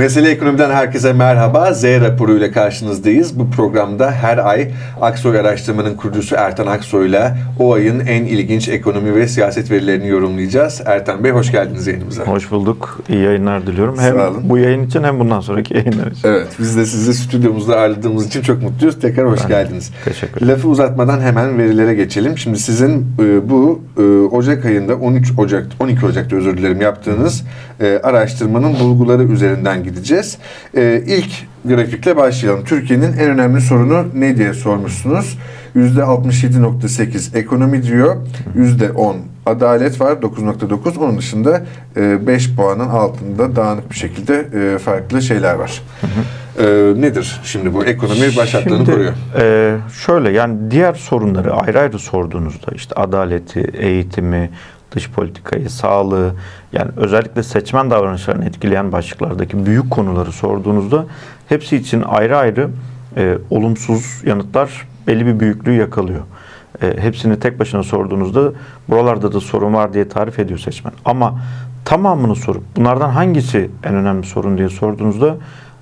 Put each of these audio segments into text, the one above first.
Mesele Ekonomi'den herkese merhaba. Z raporu ile karşınızdayız. Bu programda her ay Aksoy Araştırma'nın kurucusu Ertan Aksoy ile o ayın en ilginç ekonomi ve siyaset verilerini yorumlayacağız. Ertan Bey hoş geldiniz yayınımıza. Hoş bulduk. İyi yayınlar diliyorum. Hem Sağ olun. bu yayın için hem bundan sonraki yayınlar için. Evet, biz de sizi stüdyomuzda ağırladığımız için çok mutluyuz. Tekrar hoş Ben- geldiniz. Teşekkür ederim. Lafı uzatmadan hemen verilere geçelim. Şimdi sizin e, bu e, Ocak ayında 13 Ocak 12 Ocak'ta özür dilerim yaptığınız e, araştırmanın bulguları üzerinden gideceğiz. E, ilk grafikle başlayalım. Türkiye'nin en önemli sorunu ne diye sormuşsunuz? %67.8 ekonomi diyor. %10 adalet var 9.9. Onun dışında e, 5 puanın altında dağınık bir şekilde e, farklı şeyler var. E, nedir şimdi bu? Ekonomi Şimdi, koruyor. e, şöyle yani diğer sorunları ayrı ayrı sorduğunuzda işte adaleti, eğitimi, dış politikayı, sağlığı yani özellikle seçmen davranışlarını etkileyen başlıklardaki büyük konuları sorduğunuzda hepsi için ayrı ayrı e, olumsuz yanıtlar belli bir büyüklüğü yakalıyor. E, hepsini tek başına sorduğunuzda buralarda da sorun var diye tarif ediyor seçmen. Ama tamamını sorup bunlardan hangisi en önemli sorun diye sorduğunuzda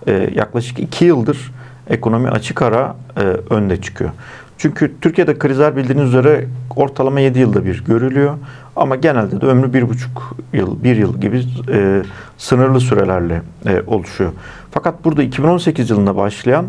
e, yaklaşık iki yıldır ekonomi açık ara e, önde çıkıyor. Çünkü Türkiye'de krizler bildiğiniz üzere ortalama 7 yılda bir görülüyor. Ama genelde de ömrü bir buçuk yıl, bir yıl gibi e, sınırlı sürelerle e, oluşuyor. Fakat burada 2018 yılında başlayan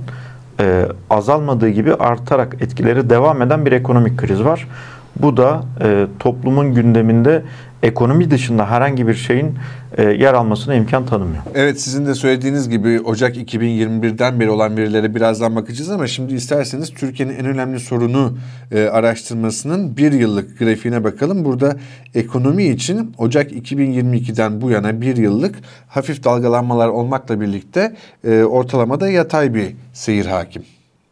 e, azalmadığı gibi artarak etkileri devam eden bir ekonomik kriz var. Bu da e, toplumun gündeminde ekonomi dışında herhangi bir şeyin e, yer almasına imkan tanımıyor. Evet sizin de söylediğiniz gibi Ocak 2021'den beri olan verilere birazdan bakacağız ama şimdi isterseniz Türkiye'nin en önemli sorunu e, araştırmasının bir yıllık grafiğine bakalım. Burada ekonomi için Ocak 2022'den bu yana bir yıllık hafif dalgalanmalar olmakla birlikte e, ortalamada yatay bir seyir hakim.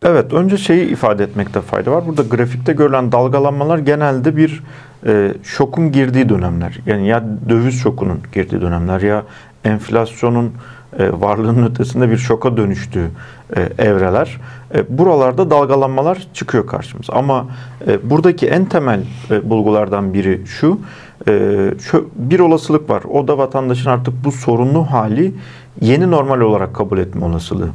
Evet, önce şeyi ifade etmekte fayda var. Burada grafikte görülen dalgalanmalar genelde bir e, şokun girdiği dönemler. Yani ya döviz şokunun girdiği dönemler ya enflasyonun e, varlığının ötesinde bir şoka dönüştüğü e, evreler. E, buralarda dalgalanmalar çıkıyor karşımıza. Ama e, buradaki en temel e, bulgulardan biri şu, e, şu bir olasılık var. O da vatandaşın artık bu sorunlu hali yeni normal olarak kabul etme olasılığı.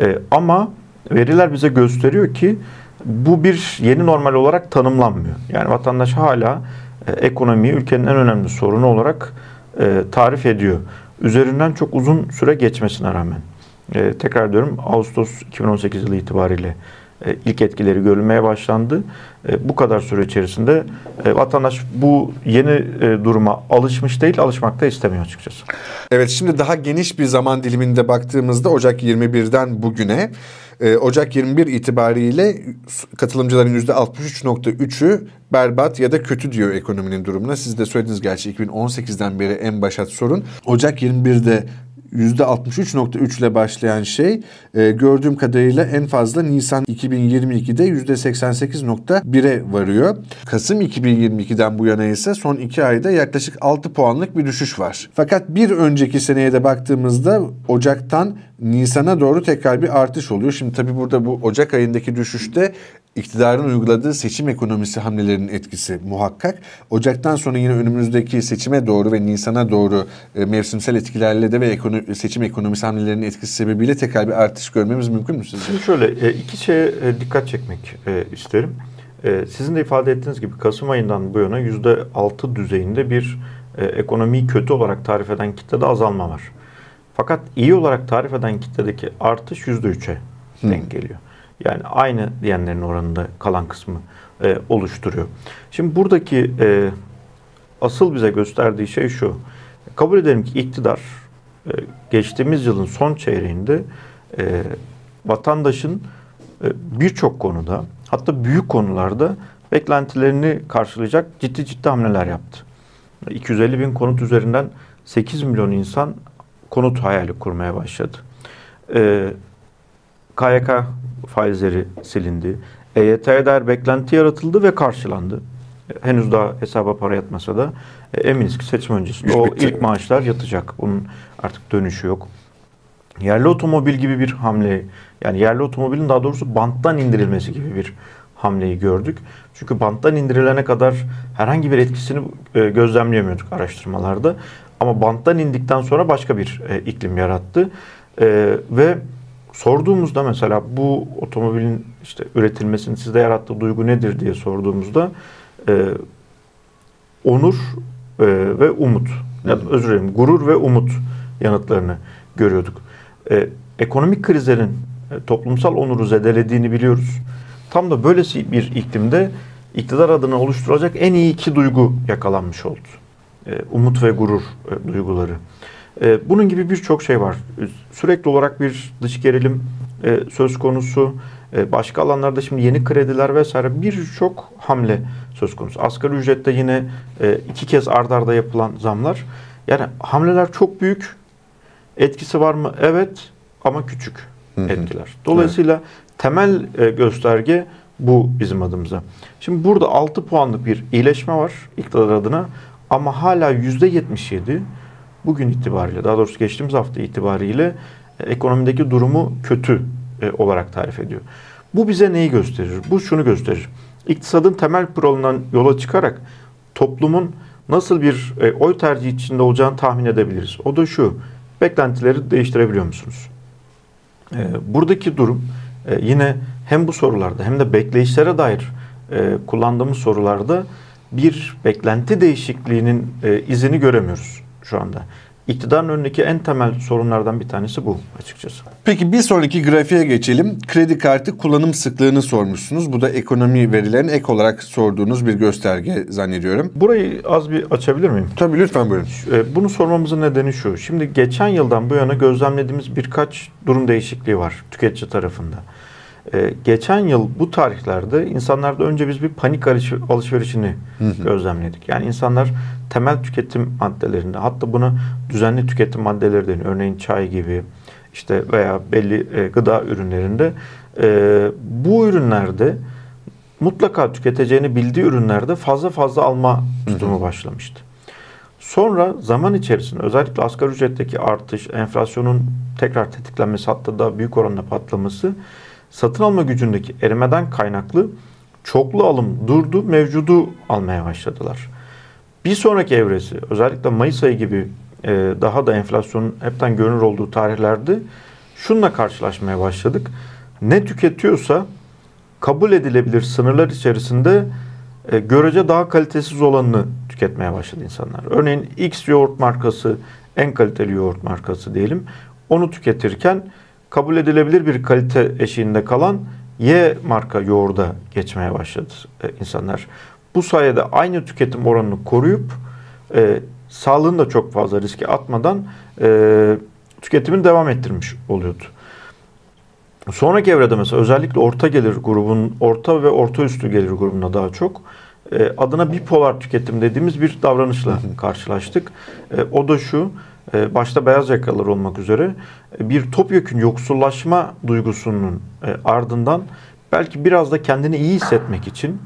E, ama veriler bize gösteriyor ki bu bir yeni normal olarak tanımlanmıyor. Yani vatandaş hala e, ekonomiyi ülkenin en önemli sorunu olarak e, tarif ediyor. Üzerinden çok uzun süre geçmesine rağmen. E, tekrar diyorum Ağustos 2018 yılı itibariyle e, ilk etkileri görülmeye başlandı. E, bu kadar süre içerisinde e, vatandaş bu yeni e, duruma alışmış değil, alışmak da istemiyor açıkçası. Evet şimdi daha geniş bir zaman diliminde baktığımızda Ocak 21'den bugüne e, Ocak 21 itibariyle katılımcıların %63.3'ü berbat ya da kötü diyor ekonominin durumuna. Siz de söylediniz gerçi 2018'den beri en başat sorun. Ocak 21'de %63.3 ile başlayan şey e, gördüğüm kadarıyla en fazla Nisan 2022'de %88.1'e varıyor. Kasım 2022'den bu yana ise son 2 ayda yaklaşık 6 puanlık bir düşüş var. Fakat bir önceki seneye de baktığımızda Ocak'tan Nisan'a doğru tekrar bir artış oluyor. Şimdi tabii burada bu Ocak ayındaki düşüşte iktidarın uyguladığı seçim ekonomisi hamlelerinin etkisi muhakkak. Ocaktan sonra yine önümüzdeki seçime doğru ve Nisan'a doğru e, mevsimsel etkilerle de ve ekonomi, seçim ekonomisi hamlelerinin etkisi sebebiyle tekrar bir artış görmemiz mümkün mü sizce? Şimdi şöyle e, iki şeye e, dikkat çekmek e, isterim. Sizin de ifade ettiğiniz gibi Kasım ayından bu yana %6 düzeyinde bir ekonomiyi kötü olarak tarif eden kitlede azalma var. Fakat iyi olarak tarif eden kitledeki artış %3'e denk geliyor. Yani aynı diyenlerin oranında kalan kısmı e, oluşturuyor. Şimdi buradaki e, asıl bize gösterdiği şey şu. Kabul edelim ki iktidar e, geçtiğimiz yılın son çeyreğinde e, vatandaşın e, birçok konuda hatta büyük konularda beklentilerini karşılayacak ciddi ciddi hamleler yaptı. 250 bin konut üzerinden 8 milyon insan konut hayali kurmaya başladı. E, KYK faizleri silindi. EYT'ye dair beklenti yaratıldı ve karşılandı. Henüz daha hesaba para yatmasa da e, eminiz ki seçim öncesinde o ilk maaşlar yatacak. Bunun artık dönüşü yok. Yerli otomobil gibi bir hamle, yani yerli otomobilin daha doğrusu banttan indirilmesi gibi bir hamleyi gördük. Çünkü banttan indirilene kadar herhangi bir etkisini e, gözlemleyemiyorduk araştırmalarda. Ama banttan indikten sonra başka bir e, iklim yarattı. Ve sorduğumuzda mesela bu otomobilin işte üretilmesinin sizde yarattığı duygu nedir diye sorduğumuzda e, onur e, ve umut ya da özür dilerim gurur ve umut yanıtlarını görüyorduk. E, ekonomik krizlerin e, toplumsal onuru zedelediğini biliyoruz. Tam da böylesi bir iklimde iktidar adına oluşturacak en iyi iki duygu yakalanmış oldu. E, umut ve gurur e, duyguları. E, bunun gibi birçok şey var. Sürekli olarak bir dış gerilim e, söz konusu. E, başka alanlarda şimdi yeni krediler vesaire birçok hamle söz konusu. Asgari ücrette yine e, iki kez ardarda arda yapılan zamlar. Yani hamleler çok büyük. Etkisi var mı? Evet ama küçük etkiler. Dolayısıyla evet. temel e, gösterge bu bizim adımıza. Şimdi burada 6 puanlık bir iyileşme var iktidar adına ama hala %77 bugün itibariyle daha doğrusu geçtiğimiz hafta itibariyle e, ekonomideki durumu kötü e, olarak tarif ediyor. Bu bize neyi gösterir? Bu şunu gösterir. İktisadın temel kuralından yola çıkarak toplumun nasıl bir e, oy tercihi içinde olacağını tahmin edebiliriz. O da şu, beklentileri değiştirebiliyor musunuz? Buradaki durum yine hem bu sorularda hem de bekleyişlere dair kullandığımız sorularda bir beklenti değişikliğinin izini göremiyoruz şu anda. İktidarın önündeki en temel sorunlardan bir tanesi bu açıkçası. Peki bir sonraki grafiğe geçelim. Kredi kartı kullanım sıklığını sormuşsunuz. Bu da ekonomi verilerin ek olarak sorduğunuz bir gösterge zannediyorum. Burayı az bir açabilir miyim? Tabii lütfen buyurun. E, bunu sormamızın nedeni şu. Şimdi geçen yıldan bu yana gözlemlediğimiz birkaç durum değişikliği var tüketici tarafında. Ee, geçen yıl bu tarihlerde insanlarda önce biz bir panik alışverişini hı hı. gözlemledik. Yani insanlar temel tüketim maddelerinde hatta buna düzenli tüketim maddeleri deniyor. Örneğin çay gibi işte veya belli e, gıda ürünlerinde e, bu ürünlerde mutlaka tüketeceğini bildiği ürünlerde fazla fazla alma tutumu başlamıştı. Sonra zaman içerisinde özellikle asgari ücretteki artış, enflasyonun tekrar tetiklenmesi hatta da büyük oranda patlaması satın alma gücündeki erimeden kaynaklı çoklu alım durdu, mevcudu almaya başladılar. Bir sonraki evresi özellikle Mayıs ayı gibi e, daha da enflasyonun hepten görünür olduğu tarihlerde şunla karşılaşmaya başladık. Ne tüketiyorsa kabul edilebilir sınırlar içerisinde e, görece daha kalitesiz olanını tüketmeye başladı insanlar. Örneğin X yoğurt markası en kaliteli yoğurt markası diyelim. Onu tüketirken kabul edilebilir bir kalite eşiğinde kalan Y marka yoğurda geçmeye başladı e, insanlar. Bu sayede aynı tüketim oranını koruyup e, sağlığını da çok fazla riske atmadan e, tüketimini devam ettirmiş oluyordu. Sonraki evrede mesela özellikle orta gelir grubun, orta ve orta üstü gelir grubuna daha çok e, adına bipolar tüketim dediğimiz bir davranışla karşılaştık. E, o da şu, başta beyaz yakalılar olmak üzere e, bir topyekün yoksullaşma duygusunun e, ardından belki biraz da kendini iyi hissetmek için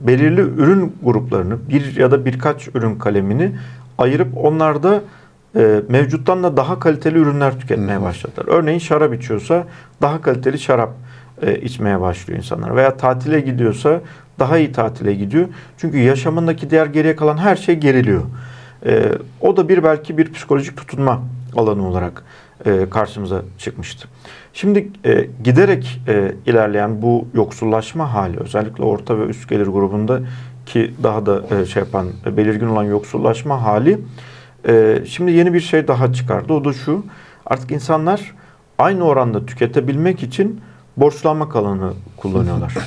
belirli ürün gruplarını bir ya da birkaç ürün kalemini ayırıp onlarda mevcuttan da daha kaliteli ürünler tüketmeye başladılar. Örneğin şarap içiyorsa daha kaliteli şarap içmeye başlıyor insanlar. Veya tatile gidiyorsa daha iyi tatile gidiyor. Çünkü yaşamındaki diğer geriye kalan her şey geriliyor. E, o da bir belki bir psikolojik tutunma alanı olarak e, karşımıza çıkmıştı. Şimdi e, giderek e, ilerleyen bu yoksullaşma hali özellikle orta ve üst gelir grubunda ki daha da e, şey yapan e, belirgin olan yoksullaşma hali e, şimdi yeni bir şey daha çıkardı. O da şu artık insanlar aynı oranda tüketebilmek için borçlanma alanı kullanıyorlar.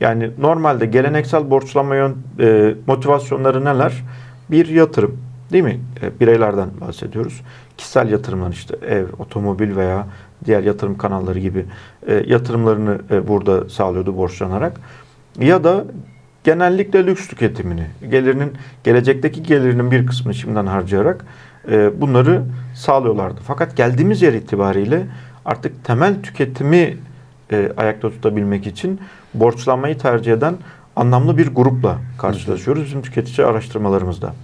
Yani normalde geleneksel borçlanma yön, e, motivasyonları neler? Bir yatırım, Değil mi? E, bireylerden bahsediyoruz. Kişisel yatırımlar işte ev, otomobil veya diğer yatırım kanalları gibi e, yatırımlarını e, burada sağlıyordu borçlanarak. Ya da genellikle lüks tüketimini, gelirinin gelecekteki gelirinin bir kısmını şimdiden harcayarak e, bunları sağlıyorlardı. Fakat geldiğimiz yer itibariyle artık temel tüketimi e, ayakta tutabilmek için borçlanmayı tercih eden anlamlı bir grupla karşılaşıyoruz bizim tüketici araştırmalarımızda.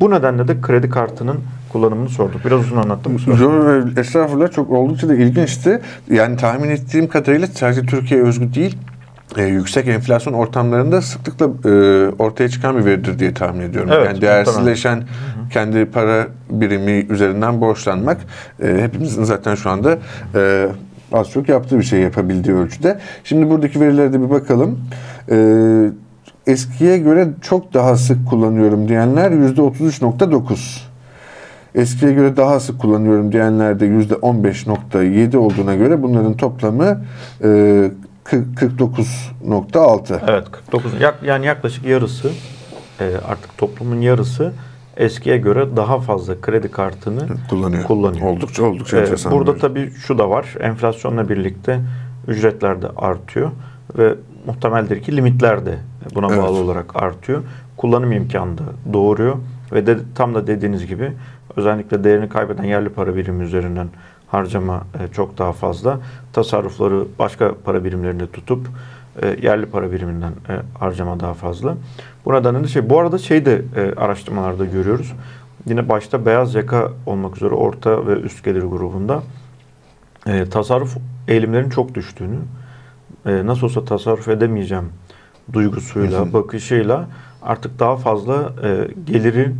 Bu nedenle de kredi kartının kullanımını sorduk. Biraz uzun anlattım. Yok estağfurullah çok oldukça da ilginçti. Yani tahmin ettiğim kadarıyla sadece Türkiye özgü değil e, yüksek enflasyon ortamlarında sıklıkla e, ortaya çıkan bir veridir diye tahmin ediyorum. Evet, yani değersizleşen kendi para birimi üzerinden borçlanmak e, hepimizin zaten şu anda e, az çok yaptığı bir şey yapabildiği ölçüde. Şimdi buradaki verilere de bir bakalım. E, eskiye göre çok daha sık kullanıyorum diyenler %33.9. Eskiye göre daha sık kullanıyorum diyenler de %15.7 olduğuna göre bunların toplamı e, 49.6. Evet 49. Yani yaklaşık yarısı e, artık toplumun yarısı eskiye göre daha fazla kredi kartını kullanıyor. kullanıyor. Oldukça oldukça ee, enteresan. Burada tabii şu da var. Enflasyonla birlikte ücretler de artıyor ve muhtemeldir ki limitler de buna Evet. bağlı olarak artıyor. Kullanım imkanı da doğuruyor ve de, tam da dediğiniz gibi özellikle değerini kaybeden yerli para birimi üzerinden harcama e, çok daha fazla. Tasarrufları başka para birimlerinde tutup e, yerli para biriminden e, harcama daha fazla. Bu nedenle de şey bu arada şey de e, araştırmalarda görüyoruz. Yine başta beyaz yaka olmak üzere orta ve üst gelir grubunda e, tasarruf eğilimlerinin çok düştüğünü, e, nasıl olsa tasarruf edemeyeceğim duygusuyla, Hı hı. bakışıyla artık daha fazla e, gelirin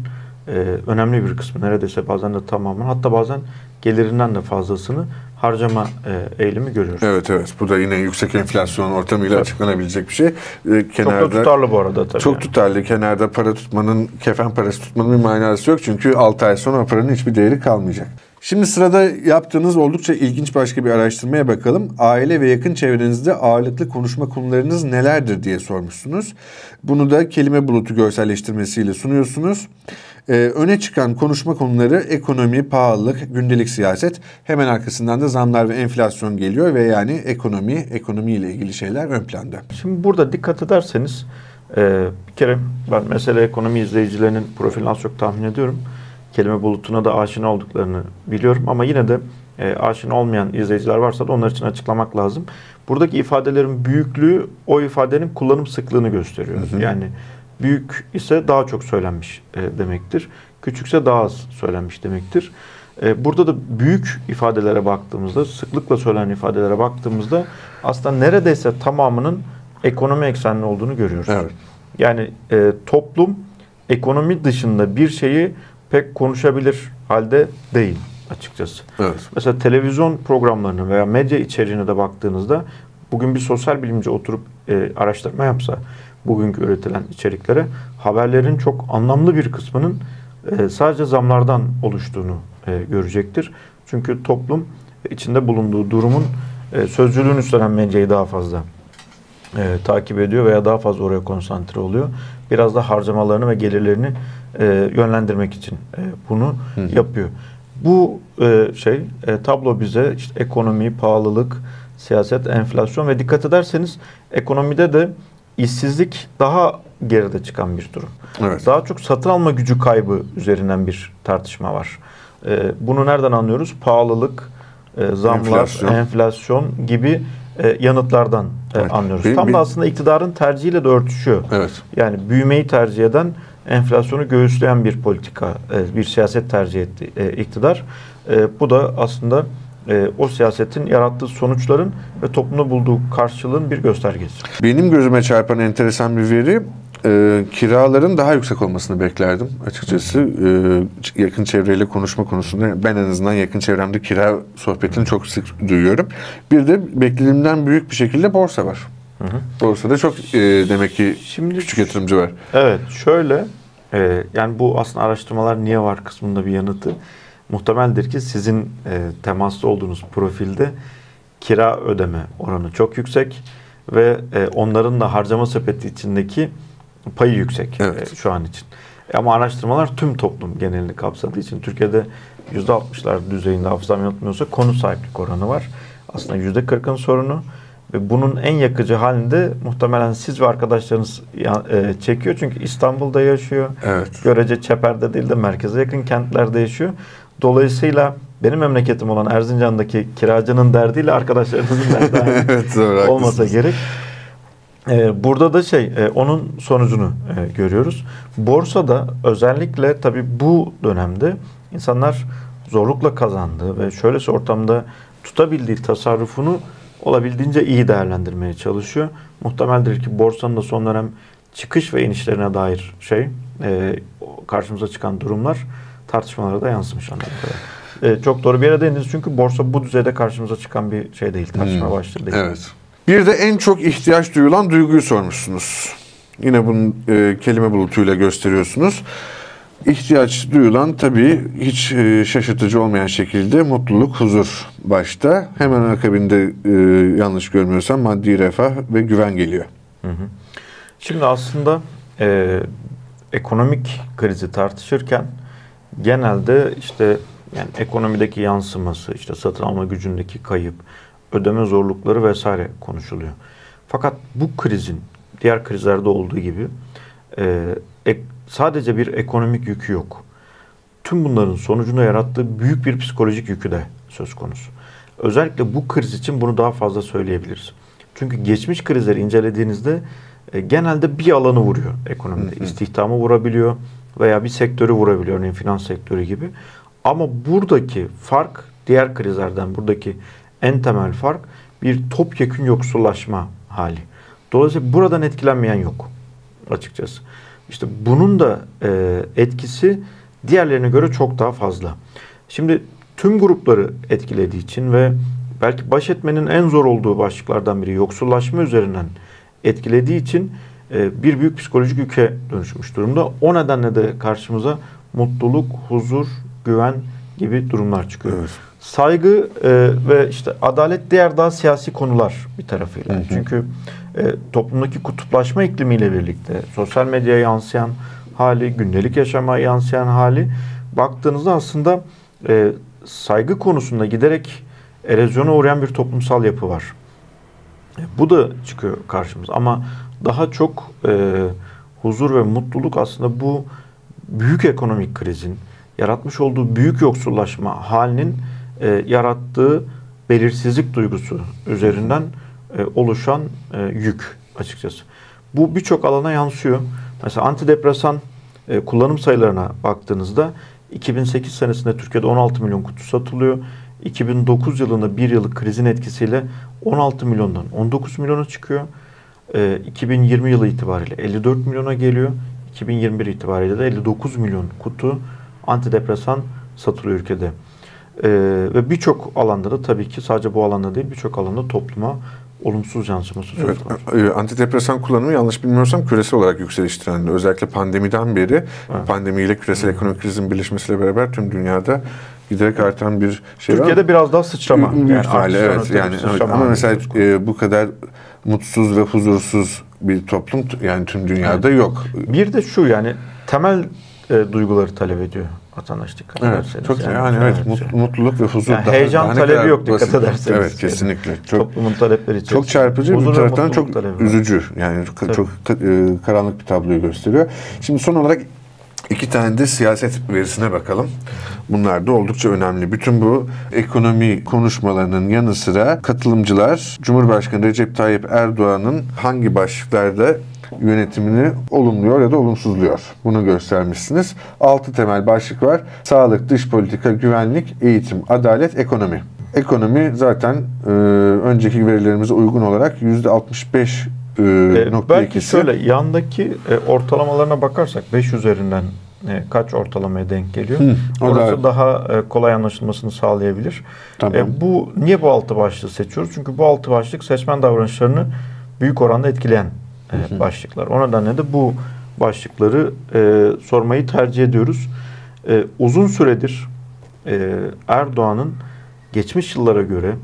e, önemli bir kısmı neredeyse bazen de tamamen hatta bazen gelirinden de fazlasını harcama e, eğilimi görüyoruz. Evet evet. Bu da yine yüksek enflasyon ortamıyla Evet. açıklanabilecek bir şey. Çok kenarda da tutarlı bu arada tabii. Çok yani. tutarlı. Kenarda para tutmanın, kefen parası tutmanın bir manası yok. Çünkü 6 ay sonra paranın hiçbir değeri kalmayacak. Şimdi sırada yaptığınız oldukça ilginç başka bir araştırmaya bakalım. Aile ve yakın çevrenizde ağırlıklı konuşma konularınız nelerdir diye sormuşsunuz. Bunu da kelime bulutu görselleştirmesiyle sunuyorsunuz. Ee, öne çıkan konuşma konuları ekonomi, pahalılık, gündelik siyaset. Hemen arkasından da zamlar ve enflasyon geliyor ve yani ekonomi, ekonomiyle ilgili şeyler ön planda. Şimdi burada dikkat ederseniz e, bir kere ben mesele ekonomi izleyicilerinin profilini az çok tahmin ediyorum. Kelime bulutuna da aşina olduklarını biliyorum ama yine de e, aşina olmayan izleyiciler varsa da onlar için açıklamak lazım. Buradaki ifadelerin büyüklüğü o ifadenin kullanım sıklığını gösteriyor. Yani büyük ise daha çok söylenmiş e, demektir. Küçükse daha az söylenmiş demektir. E, burada da büyük ifadelere baktığımızda, sıklıkla söylenen ifadelere baktığımızda aslında neredeyse tamamının ekonomi eksenli olduğunu görüyoruz. Evet. Yani e, toplum ekonomi dışında bir şeyi pek konuşabilir halde değil açıkçası. Evet. Mesela televizyon programlarına veya medya içeriğine de baktığınızda bugün bir sosyal bilimci oturup e, araştırma yapsa bugünkü üretilen içeriklere haberlerin çok anlamlı bir kısmının e, sadece zamlardan oluştuğunu e, görecektir. Çünkü toplum içinde bulunduğu durumun e, sözcülüğünü üstlenen medyayı daha fazla e, takip ediyor veya daha fazla oraya konsantre oluyor. Biraz da harcamalarını ve gelirlerini e, yönlendirmek için e, bunu yapıyor. Bu e, şey e, tablo bize işte ekonomi, pahalılık, siyaset, enflasyon ve dikkat ederseniz ekonomide de işsizlik daha geride çıkan bir durum. Evet. Daha çok satın alma gücü kaybı üzerinden bir tartışma var. E, bunu nereden anlıyoruz? Pahalılık, e, zamlar, Enflasyon. enflasyon, gibi e, yanıtlardan e, Evet. anlıyoruz. Benim- Tam benim- da aslında iktidarın tercihiyle de örtüşüyor. Evet. Yani büyümeyi tercih eden, enflasyonu göğüsleyen bir politika, e, bir siyaset tercih etti e, iktidar. E, Bu da aslında e, o siyasetin yarattığı sonuçların ve toplumda bulduğu karşılığın bir göstergesi. Benim gözüme çarpan enteresan bir veri e, kiraların daha yüksek olmasını beklerdim açıkçası. E, yakın çevreyle konuşma konusunda ben en azından yakın çevremde kira sohbetini çok sık duyuyorum. Bir de beklediğimden büyük bir şekilde borsa var. Borsada çok e, demek ki Şimdi küçük yatırımcı var. Evet şöyle e, yani bu aslında araştırmalar niye var kısmında bir yanıtı. Muhtemeldir ki sizin e, temaslı olduğunuz profilde kira ödeme oranı çok yüksek ve e, onların da harcama sepeti içindeki payı yüksek Evet. e, şu an için. Ama araştırmalar tüm toplum genelini kapsadığı için Türkiye'de %60'lar düzeyinde hafızam yanıltmıyorsa konu sahiplik oranı var. Aslında %40'ın sorunu ve bunun en yakıcı halinde muhtemelen siz ve arkadaşlarınız e, çekiyor. Çünkü İstanbul'da yaşıyor. Evet. Görece Çeper'de değil de merkeze yakın kentlerde yaşıyor. Dolayısıyla benim memleketim olan Erzincan'daki kiracının derdiyle arkadaşlarınızın derdi evet doğru olmasa haklısınız. gerek. Ee, burada da şey e, onun sonucunu e, görüyoruz. Borsada özellikle tabii bu dönemde insanlar zorlukla kazandığı ve şöylesi ortamda tutabildiği tasarrufunu olabildiğince iyi değerlendirmeye çalışıyor. Muhtemeldir ki borsanın da son dönem çıkış ve inişlerine dair şey e, karşımıza çıkan durumlar tartışmalara da yansımış anladığım kadarıyla. Çok doğru bir yere değindiniz çünkü borsa bu düzeyde karşımıza çıkan bir şey değil. Tartışma hmm. başlığı değil. Evet. Bir de en çok ihtiyaç duyulan duyguyu sormuşsunuz. Yine bunun e, kelime bulutuyla gösteriyorsunuz. İhtiyaç duyulan tabii hiç e, şaşırtıcı olmayan şekilde mutluluk, huzur başta. Hemen akabinde e, yanlış görmüyorsam maddi refah ve güven geliyor. Hı hı. Şimdi aslında e, ekonomik krizi tartışırken genelde işte yani ekonomideki yansıması, işte satın alma gücündeki kayıp, ödeme zorlukları vesaire konuşuluyor. Fakat bu krizin diğer krizlerde olduğu gibi e, ek, sadece bir ekonomik yükü yok. Tüm bunların sonucunda yarattığı büyük bir psikolojik yükü de söz konusu. Özellikle bu kriz için bunu daha fazla söyleyebiliriz. Çünkü geçmiş krizleri incelediğinizde e, genelde bir alanı vuruyor ekonomide. Hı hı. İstihdamı vurabiliyor veya bir sektörü vurabiliyor. Örneğin finans sektörü gibi. Ama buradaki fark diğer krizlerden buradaki en temel fark bir topyekün yoksullaşma hali. Dolayısıyla buradan etkilenmeyen yok açıkçası. İşte bunun da e, etkisi diğerlerine göre çok daha fazla. Şimdi tüm grupları etkilediği için ve belki baş etmenin en zor olduğu başlıklardan biri yoksullaşma üzerinden etkilediği için e, bir büyük psikolojik yüke dönüşmüş durumda. O nedenle de karşımıza mutluluk, huzur, güven gibi durumlar çıkıyor. Evet. Saygı e, ve işte adalet diğer daha siyasi konular bir tarafıyla. Hı hı. Çünkü e, toplumdaki kutuplaşma iklimiyle birlikte sosyal medyaya yansıyan hali, gündelik yaşama yansıyan hali baktığınızda aslında e, saygı konusunda giderek erozyona uğrayan bir toplumsal yapı var. E, bu da çıkıyor karşımıza ama daha çok e, huzur ve mutluluk aslında bu büyük ekonomik krizin yaratmış olduğu büyük yoksullaşma halinin e, yarattığı belirsizlik duygusu üzerinden e, oluşan e, yük açıkçası. Bu birçok alana yansıyor. Mesela antidepresan e, kullanım sayılarına baktığınızda 2008 senesinde Türkiye'de 16 milyon kutu satılıyor. 2009 yılında bir yıllık krizin etkisiyle 16 milyondan 19 milyona çıkıyor. 2020 yılı itibariyle 54 milyona geliyor. 2021 itibariyle de 59 milyon kutu antidepresan satılıyor ülkede. Ee, ve birçok alanda da tabii ki sadece bu alanda değil birçok alanda topluma olumsuz yansıması söz evet, konusu. Antidepresan kullanımı yanlış bilmiyorsam küresel olarak yükselиш trendi. Özellikle pandemiden beri evet. pandemiyle küresel evet. ekonomik krizin birleşmesiyle beraber tüm dünyada giderek artan bir şey Türkiye'de var. biraz daha sıçrama. Büyük yani ihtimalle evet. Yani ama mesela e, bu kadar mutsuz ve huzursuz bir toplum yani tüm dünyada evet. yok. Bir de şu yani temel e, duyguları talep ediyor vatandaş dikkat evet, ederseniz. Çok yani, yani evet, evet mutluluk ve huzur yani daha heyecan daha talebi yok dikkat basit. ederseniz. Evet kesinlikle. Çok, Toplumun talepleri için. Çok çarpıcı huzur bir taraftan çok talebi üzücü. Yani Tabii. çok e, karanlık bir tabloyu gösteriyor. Şimdi son olarak iki tane de siyaset verisine bakalım. Bunlar da oldukça önemli. Bütün bu ekonomi konuşmalarının yanı sıra katılımcılar Cumhurbaşkanı Recep Tayyip Erdoğan'ın hangi başlıklarda yönetimini olumluyor ya da olumsuzluyor. Bunu göstermişsiniz. Altı temel başlık var. Sağlık, dış politika, güvenlik, eğitim, adalet, ekonomi. Ekonomi zaten e, önceki verilerimize uygun olarak yüzde 65 e, e, belki şöyle yandaki e, ortalamalarına bakarsak 5 üzerinden e, kaç ortalamaya denk geliyor. Hı, Orası daha, daha e, kolay anlaşılmasını sağlayabilir. Tamam. E, bu niye bu altı başlığı seçiyoruz? Çünkü bu altı başlık seçmen davranışlarını büyük oranda etkileyen e, başlıklar. O nedenle de bu başlıkları e, sormayı tercih ediyoruz. E, uzun süredir e, Erdoğan'ın geçmiş yıllara göre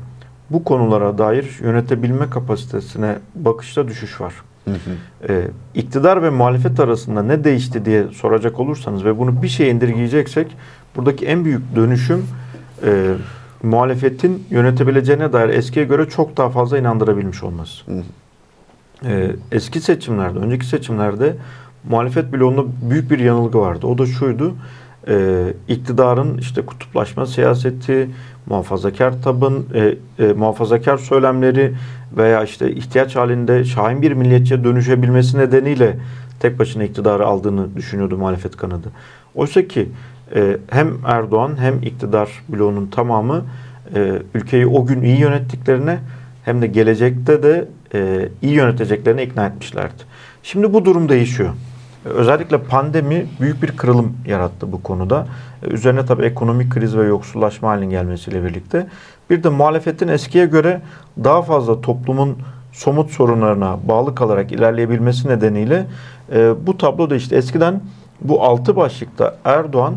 bu konulara dair yönetebilme kapasitesine bakışta düşüş var. Hı hı. E, iktidar ve muhalefet arasında ne değişti diye soracak olursanız ve bunu bir şeye indirgeyeceksek buradaki en büyük dönüşüm e, muhalefetin yönetebileceğine dair eskiye göre çok daha fazla inandırabilmiş olması. Hı hı e, eski seçimlerde, önceki seçimlerde muhalefet bloğunda büyük bir yanılgı vardı. O da şuydu. E, iktidarın işte kutuplaşma siyaseti, muhafazakar tabın, e, e, muhafazakar söylemleri veya işte ihtiyaç halinde şahin bir milliyetçiye dönüşebilmesi nedeniyle tek başına iktidarı aldığını düşünüyordu muhalefet kanadı. Oysa ki e, hem Erdoğan hem iktidar bloğunun tamamı e, ülkeyi o gün iyi yönettiklerine hem de gelecekte de e, iyi yöneteceklerini ikna etmişlerdi. Şimdi bu durum değişiyor. Özellikle pandemi büyük bir kırılım yarattı bu konuda. Üzerine tabii ekonomik kriz ve yoksullaşma halinin gelmesiyle birlikte. Bir de muhalefetin eskiye göre daha fazla toplumun somut sorunlarına bağlı kalarak ilerleyebilmesi nedeniyle e, bu tablo değişti. Eskiden bu altı başlıkta Erdoğan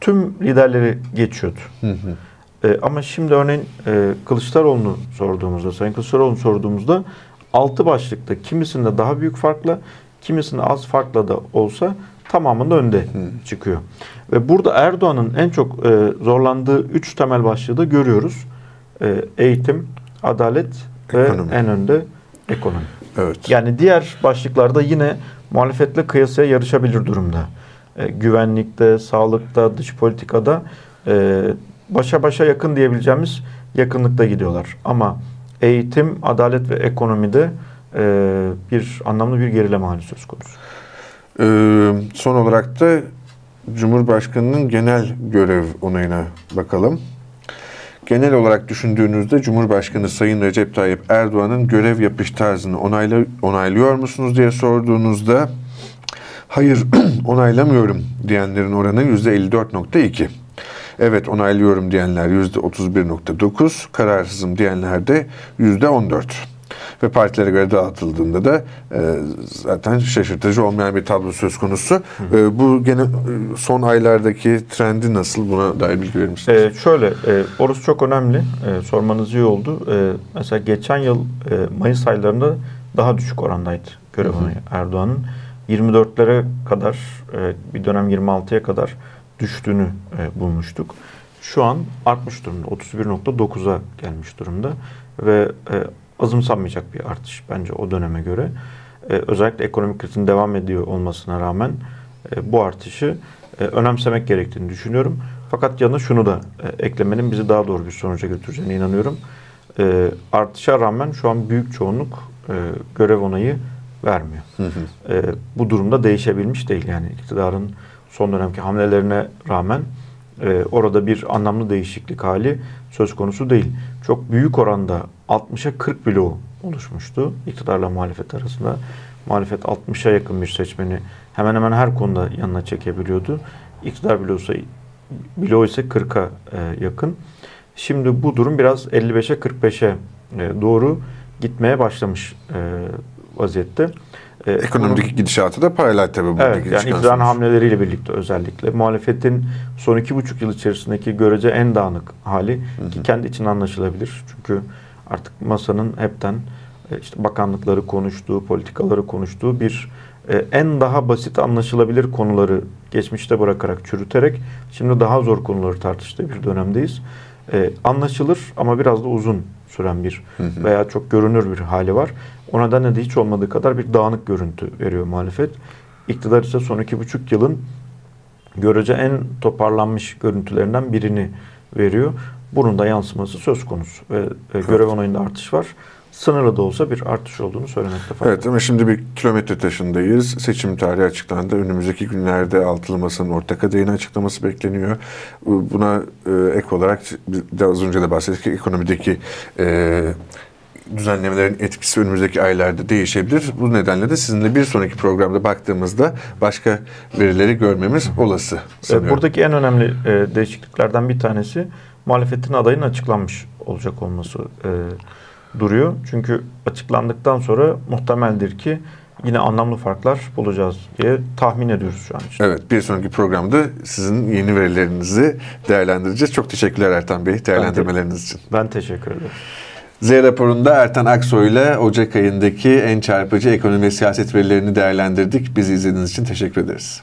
tüm liderleri geçiyordu. Hı hı. E, ama şimdi örneğin e, Kılıçdaroğlu'nu sorduğumuzda, Sayın Kılıçdaroğlu'nu sorduğumuzda altı başlıkta kimisinde daha büyük farkla, kimisinde az farkla da olsa tamamında önde hı. çıkıyor. Ve burada Erdoğan'ın en çok e, zorlandığı üç temel başlığı da görüyoruz. E, eğitim, adalet ve ekonomi. en önde ekonomi. Evet. Yani diğer başlıklarda yine muhalefetle kıyasaya yarışabilir durumda. E, güvenlikte, sağlıkta, dış politikada e, başa başa yakın diyebileceğimiz yakınlıkta gidiyorlar. Ama eğitim, adalet ve ekonomide e, bir anlamlı bir gerileme hali söz konusu. Ee, son olarak da Cumhurbaşkanı'nın genel görev onayına bakalım. Genel olarak düşündüğünüzde Cumhurbaşkanı Sayın Recep Tayyip Erdoğan'ın görev yapış tarzını onayla, onaylıyor musunuz diye sorduğunuzda hayır onaylamıyorum diyenlerin oranı %54.2. Evet onaylıyorum diyenler %31.9, kararsızım diyenler de %14 ve partilere göre dağıtıldığında da e, zaten şaşırtıcı olmayan bir tablo söz konusu. E, bu gene e, son aylardaki trendi nasıl buna dair bilgi verir misiniz? E, şöyle, e, orası çok önemli. E, sormanız iyi oldu. E, mesela geçen yıl e, Mayıs aylarında daha düşük orandaydı görev Erdoğan'ın. 24'lere kadar, e, bir dönem 26'ya kadar düştüğünü e, bulmuştuk. Şu an artmış durumda. 31.9'a gelmiş durumda ve e, azımsanmayacak bir artış bence o döneme göre. E, özellikle ekonomik krizin devam ediyor olmasına rağmen e, bu artışı e, önemsemek gerektiğini düşünüyorum. Fakat yanı şunu da e, eklemenin bizi daha doğru bir sonuca götüreceğine inanıyorum. E, artışa rağmen şu an büyük çoğunluk e, görev onayı vermiyor. Hı hı. E, bu durumda değişebilmiş değil. Yani iktidarın son dönemki hamlelerine rağmen e, orada bir anlamlı değişiklik hali söz konusu değil. Çok büyük oranda 60'a 40 bloğu oluşmuştu iktidarla muhalefet arasında. Muhalefet 60'a yakın bir seçmeni hemen hemen her konuda yanına çekebiliyordu. İktidar bloğu ise, bloğu ise 40'a e, yakın. Şimdi bu durum biraz 55'e 45'e e, doğru gitmeye başlamış e, vaziyette. E, Ekonomik bunun, gidişatı da paralel tabii buradaki Evet yani iktidar hamleleriyle birlikte özellikle muhalefetin son iki buçuk yıl içerisindeki görece en dağınık hali hı hı. ki kendi için anlaşılabilir. Çünkü artık masanın hepten e, işte bakanlıkları konuştuğu, politikaları konuştuğu bir e, en daha basit anlaşılabilir konuları geçmişte bırakarak çürüterek şimdi daha zor konuları tartıştığı bir dönemdeyiz. E, anlaşılır ama biraz da uzun süren bir veya çok görünür bir hali var. O nedenle de hiç olmadığı kadar bir dağınık görüntü veriyor muhalefet. İktidar ise son iki buçuk yılın görece en toparlanmış görüntülerinden birini veriyor. Bunun da yansıması söz konusu ve evet. görev onayında artış var. Sınırlı da olsa bir artış olduğunu söylemekte fayda Evet ama şimdi bir kilometre taşındayız. Seçim tarihi açıklandı. Önümüzdeki günlerde altılı masanın ortak adayını açıklaması bekleniyor. Buna e, ek olarak az önce de bahsettik ki ekonomideki e, düzenlemelerin etkisi önümüzdeki aylarda değişebilir. Bu nedenle de sizinle bir sonraki programda baktığımızda başka verileri görmemiz olası sanıyorum. Buradaki en önemli e, değişikliklerden bir tanesi muhalefetin adayının açıklanmış olacak olması e, duruyor. Çünkü açıklandıktan sonra muhtemeldir ki yine anlamlı farklar bulacağız diye tahmin ediyoruz şu an için. Evet bir sonraki programda sizin yeni verilerinizi değerlendireceğiz. Çok teşekkürler Ertan Bey değerlendirmeleriniz ben için. Ben teşekkür ederim. Z raporunda Ertan Aksoy ile Ocak ayındaki en çarpıcı ekonomi ve siyaset verilerini değerlendirdik. Bizi izlediğiniz için teşekkür ederiz.